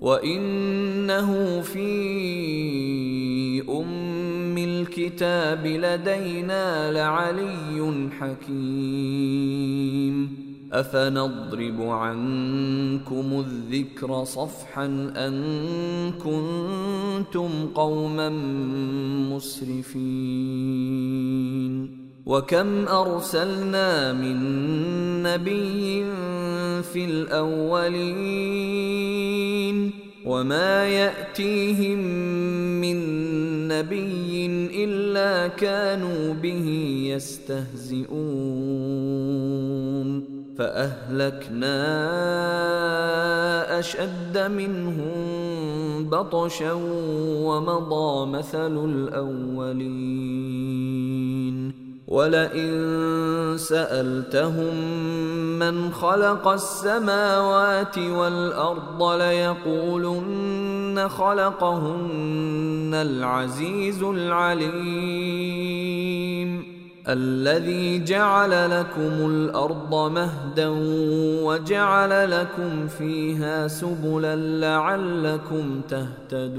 وانه في ام الكتاب لدينا لعلي حكيم افنضرب عنكم الذكر صفحا ان كنتم قوما مسرفين وكم ارسلنا من نبي في الاولين وما ياتيهم من نبي الا كانوا به يستهزئون فاهلكنا اشد منهم بطشا ومضى مثل الاولين ولئن سألتهم من خلق السماوات والأرض ليقولن خلقهن العزيز العليم. الذي جعل لكم الأرض مهدا وجعل لكم فيها سبلا لعلكم تهتدون.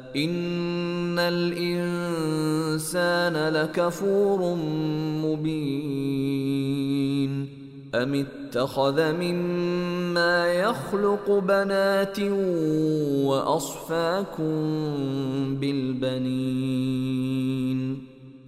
ان الانسان لكفور مبين ام اتخذ مما يخلق بنات واصفاكم بالبنين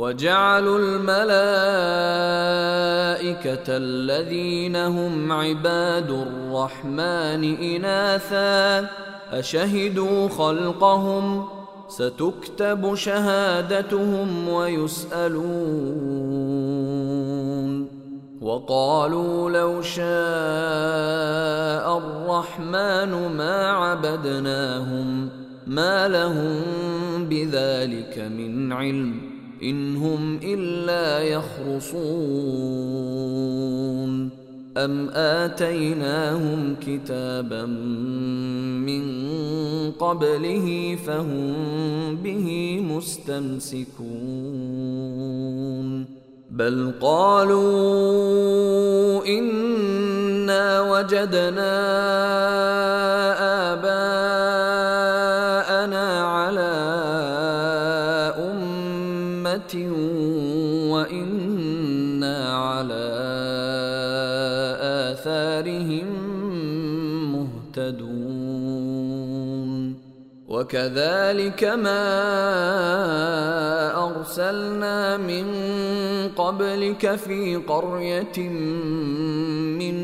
وجعلوا الملائكة الذين هم عباد الرحمن إناثا أشهدوا خلقهم ستكتب شهادتهم ويسألون وقالوا لو شاء الرحمن ما عبدناهم ما لهم بذلك من علم إن هم إلا يخرصون. أم آتيناهم كتابا من قبله فهم به مستمسكون. بل قالوا إنا وجدنا آباءنا آثارهم مهتدون. وكذلك ما أرسلنا من قبلك في قرية من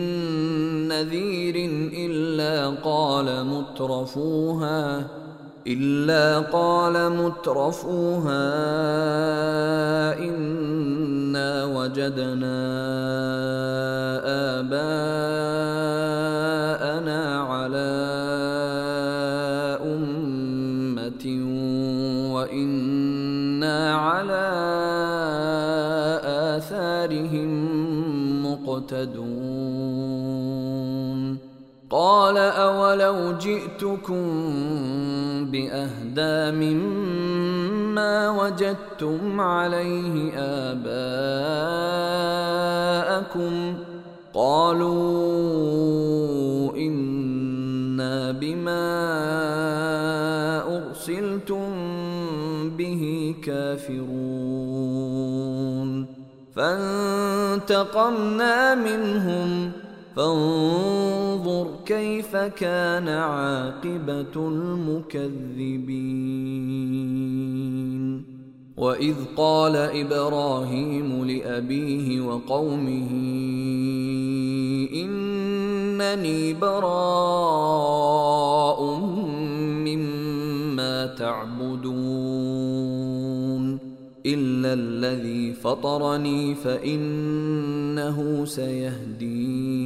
نذير إلا قال مترفوها إلا قال مترفوها أنا وجدنا آباءنا على وإنا على آثارهم مقتدون. قال أولو جئتكم بأهدى مما وجدتم عليه آباءكم قالوا إنا بما أرسلتم به كافرون. فانتقمنا منهم. فانظر كيف كان عاقبة المكذبين. وإذ قال إبراهيم لأبيه وقومه إنني براء تعبدون. إلا الذي فطرني فإنه سيهدين.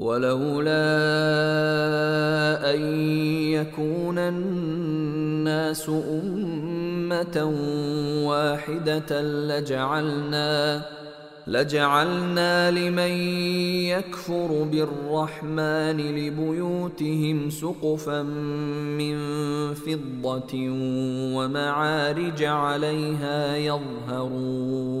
ولولا أن يكون الناس أمة واحدة لجعلنا لجعلنا لمن يكفر بالرحمن لبيوتهم سقفا من فضة ومعارج عليها يظهرون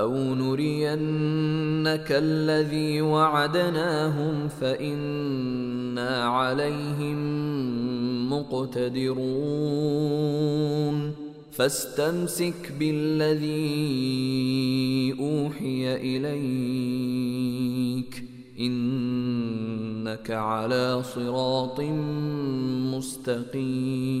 أو نرينك الذي وعدناهم فانا عليهم مقتدرون فاستمسك بالذي اوحي اليك انك على صراط مستقيم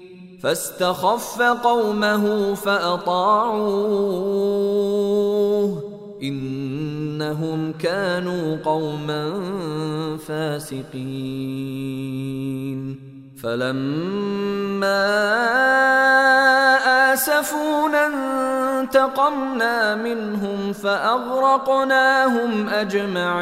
فاستخف قومه فأطاعوه. إنهم كانوا قوما فاسقين. فلما آسفونا انتقمنا منهم فأغرقناهم أجمعين.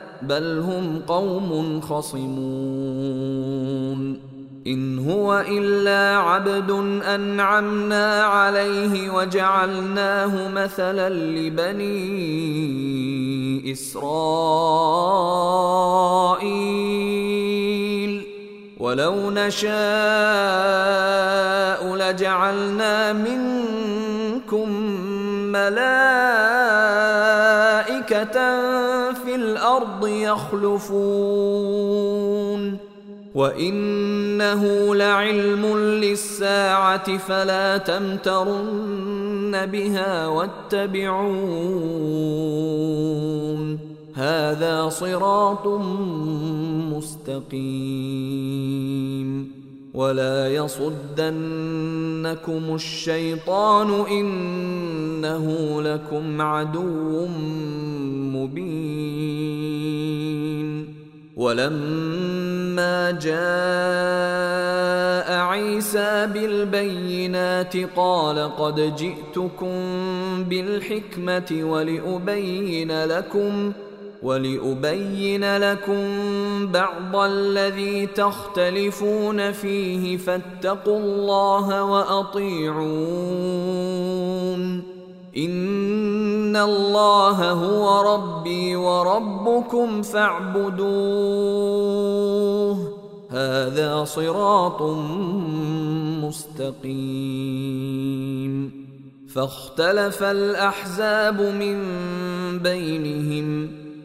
بل هم قوم خصمون. إن هو إلا عبد أنعمنا عليه وجعلناه مثلا لبني إسرائيل. ولو نشاء لجعلنا منكم ملائكة في الأرض يخلفون وإنه لعلم للساعة فلا تمترن بها واتبعون هذا صراط مستقيم ولا يصدنكم الشيطان انه لكم عدو مبين ولما جاء عيسى بالبينات قال قد جئتكم بالحكمه ولابين لكم ولأبين لكم بعض الذي تختلفون فيه فاتقوا الله وأطيعون. إن الله هو ربي وربكم فاعبدوه. هذا صراط مستقيم. فاختلف الأحزاب من بينهم.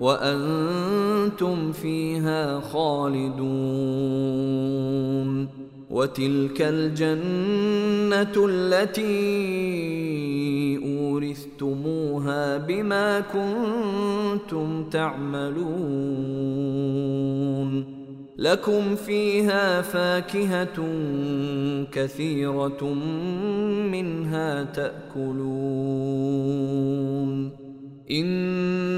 وأنتم فيها خالدون. وتلك الجنة التي أورثتموها بما كنتم تعملون. لكم فيها فاكهة كثيرة منها تأكلون.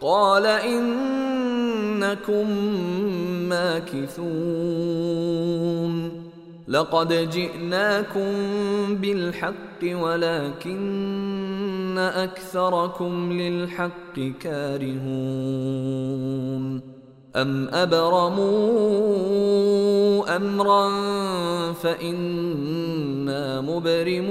قال إنكم ماكثون. لقد جئناكم بالحق ولكن أكثركم للحق كارهون. أم أبرموا أمرا فإنا مبرمون.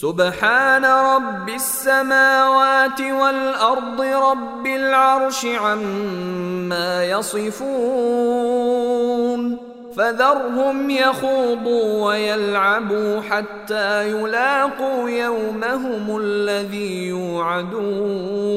سبحان رب السماوات والأرض رب العرش عما يصفون فذرهم يخوضوا ويلعبوا حتى يلاقوا يومهم الذي يوعدون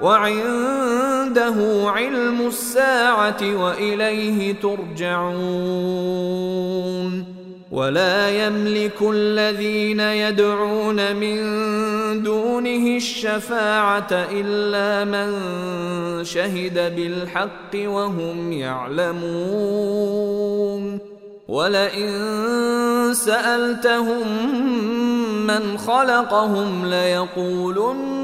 وعنده علم الساعة وإليه ترجعون ولا يملك الذين يدعون من دونه الشفاعة إلا من شهد بالحق وهم يعلمون ولئن سألتهم من خلقهم ليقولن